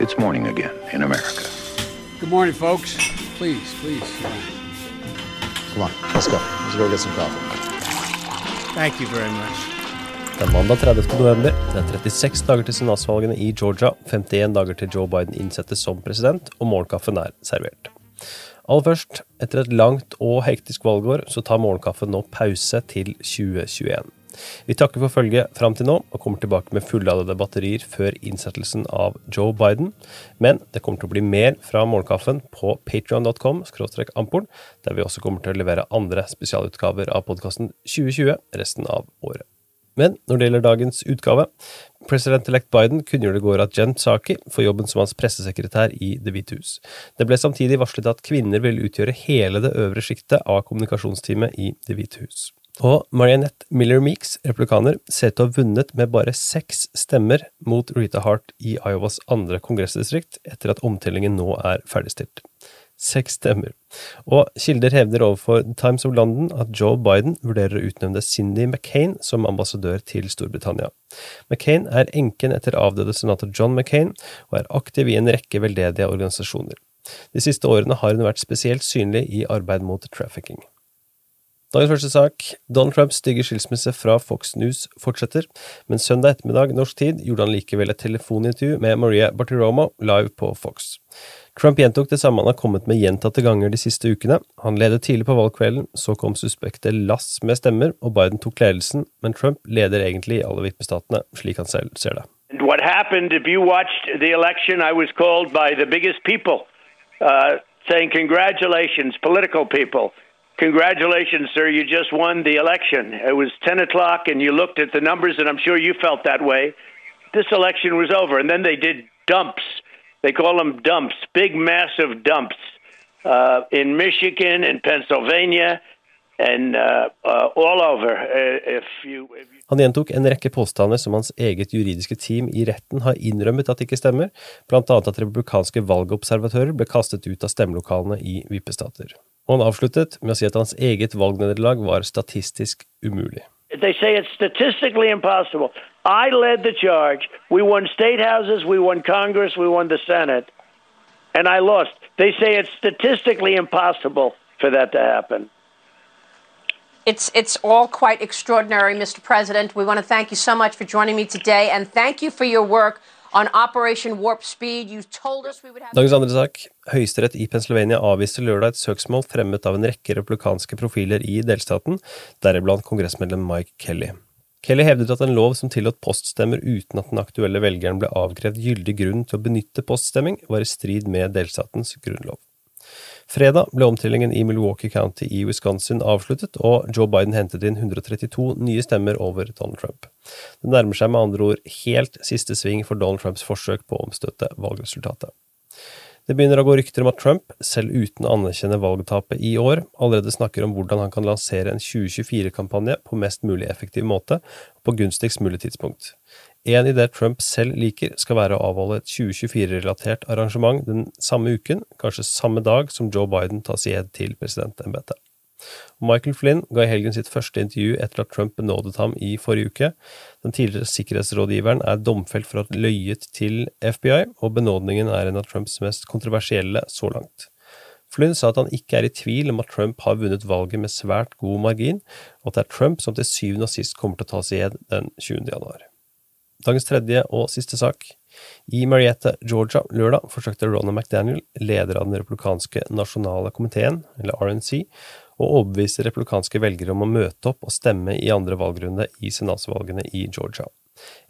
It's morning again in America. Good morning, folks. Please, please. Come on, let's go. Let's go get some coffee. Thank you very much. Det er mandag 30. november. Det er 36 dager til senatsvalgene i Georgia, 51 dager til Joe Biden innsettes som president, og morgenkaffen er servert. Aller først, etter et langt og hektisk valgår, så tar morgenkaffen nå pause til 2021. Vi takker for følget fram til nå, og kommer tilbake med fulladede batterier før innsettelsen av Joe Biden. Men det kommer til å bli mer fra morgenkaffen på patrion.com amporn, der vi også kommer til å levere andre spesialutgaver av podkasten 2020 resten av året. Men når det gjelder dagens utgave, president-elect Biden kunngjorde i går at Jen Psaki får jobben som hans pressesekretær i Det hvite hus. Det ble samtidig varslet at kvinner vil utgjøre hele det øvre sjiktet av kommunikasjonsteamet i Det hvite hus. Og Marianette Miller Meeks, replikaner, ser til å ha vunnet med bare seks stemmer mot Rita Hart i Iowas andre kongressdistrikt, etter at omtellingen nå er ferdigstilt. Seks stemmer. Og kilder hevder overfor Times of London at Joe Biden vurderer å utnevne Cindy McCain som ambassadør til Storbritannia. McCain er enken etter avdøde senator John McCain, og er aktiv i en rekke veldedige organisasjoner. De siste årene har hun vært spesielt synlig i arbeid mot trafficking. Dagens første sak. Donald Trumps stygge skilsmisse fra Fox News fortsetter, men søndag ettermiddag norsk tid gjorde han likevel et telefonintervju med Maria Bartiromo live på Fox. Trump gjentok det samme han har kommet med gjentatte ganger de siste ukene. Han ledet tidlig på valgkvelden, så kom suspekte lass med stemmer, og Biden tok ledelsen, men Trump leder egentlig i alle vippestatene, slik han selv ser det. What happened, if you watched the election, I was called by the biggest people uh, saying, Congratulations, political people. Congratulations, sir. You just won the election. It was 10 o'clock, and you looked at the numbers, and I'm sure you felt that way. This election was over. And then they did dumps. They call them dumps, big, massive dumps uh, in Michigan and Pennsylvania and uh, uh, all over. Uh, if you, if you Han gjentok en rekke påstander som hans eget juridiske team i retten har innrømmet at ikke stemmer, blant annet at republikanske valgobservatører ble kastet ut av stemmelokalene i vippestater. Og han avsluttet med å si at hans eget valgnederlag var statistisk umulig. They say it's statistically impossible. I led the charge. We won state houses, we won Congress, we won the Senate, and I lost. They say it's statistically impossible for that to happen. It's, it's all quite extraordinary, Mr. President. We want to thank you so much for joining me today, and thank you for your work Dagens andre sak. Høyesterett i Pennsylvania avviste lørdag et søksmål fremmet av en rekke republikanske profiler i delstaten, deriblant kongressmedlem Mike Kelly. Kelly hevdet at en lov som tillot poststemmer uten at den aktuelle velgeren ble avkrevd gyldig grunn til å benytte poststemming, var i strid med delstatens grunnlov. Fredag ble omtellingen i Milwaukee County i Wisconsin avsluttet, og Joe Biden hentet inn 132 nye stemmer over Donald Trump. Det nærmer seg med andre ord helt siste sving for Donald Trumps forsøk på å omstøtte valgresultatet. Det begynner å gå rykter om at Trump, selv uten å anerkjenne valgtapet i år, allerede snakker om hvordan han kan lansere en 2024-kampanje på mest mulig effektiv måte og på gunstigst mulig tidspunkt. En idé Trump selv liker, skal være å avholde et 2024-relatert arrangement den samme uken, kanskje samme dag som Joe Biden tas i ed til presidentembetet. Michael Flynn ga i helgen sitt første intervju etter at Trump benådet ham i forrige uke. Den tidligere sikkerhetsrådgiveren er domfelt for å ha løyet til FBI, og benådningen er en av Trumps mest kontroversielle så langt. Flynn sa at han ikke er i tvil om at Trump har vunnet valget med svært god margin, og at det er Trump som til syvende og sist kommer til å tas i ed den 20. januar. Dagens tredje og siste sak. I Marietta, Georgia, lørdag forsøkte Ronald McDaniel, leder av den republikanske nasjonale komiteen, eller RNC, å overbevise republikanske velgere om å møte opp og stemme i andre valgrunde i senatsvalgene i Georgia.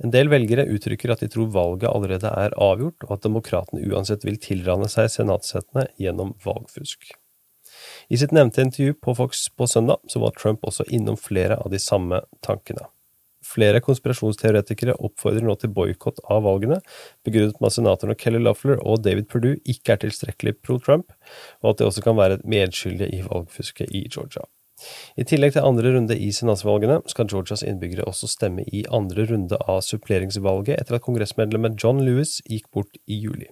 En del velgere uttrykker at de tror valget allerede er avgjort, og at demokratene uansett vil tilrane seg senatssetene gjennom valgfusk. I sitt nevnte intervju på Fox på søndag så var Trump også innom flere av de samme tankene. Flere konspirasjonsteoretikere oppfordrer nå til boikott av valgene, begrunnet med at senatorene Kelly Loeffler og David Perdue ikke er tilstrekkelig pro-Trump, og at de også kan være medskyldige i valgfusket i Georgia. I tillegg til andre runde i senatsvalgene skal Georgias innbyggere også stemme i andre runde av suppleringsvalget etter at kongressmedlemmet John Lewis gikk bort i juli.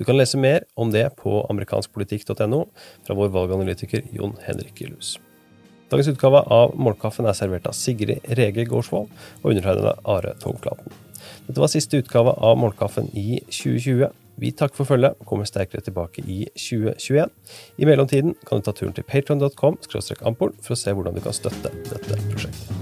Du kan lese mer om det på amerikanskpolitikk.no fra vår valganalytiker Jon Henrik Lus. Dagens utgave av Målkaffen er servert av Sigrid Rege Gårdsvold og undertegnede Are Togflaten. Dette var siste utgave av Målkaffen i 2020. Vi takker for følget og kommer sterkere tilbake i 2021. I mellomtiden kan du ta turen til patron.com ampol for å se hvordan du kan støtte dette prosjektet.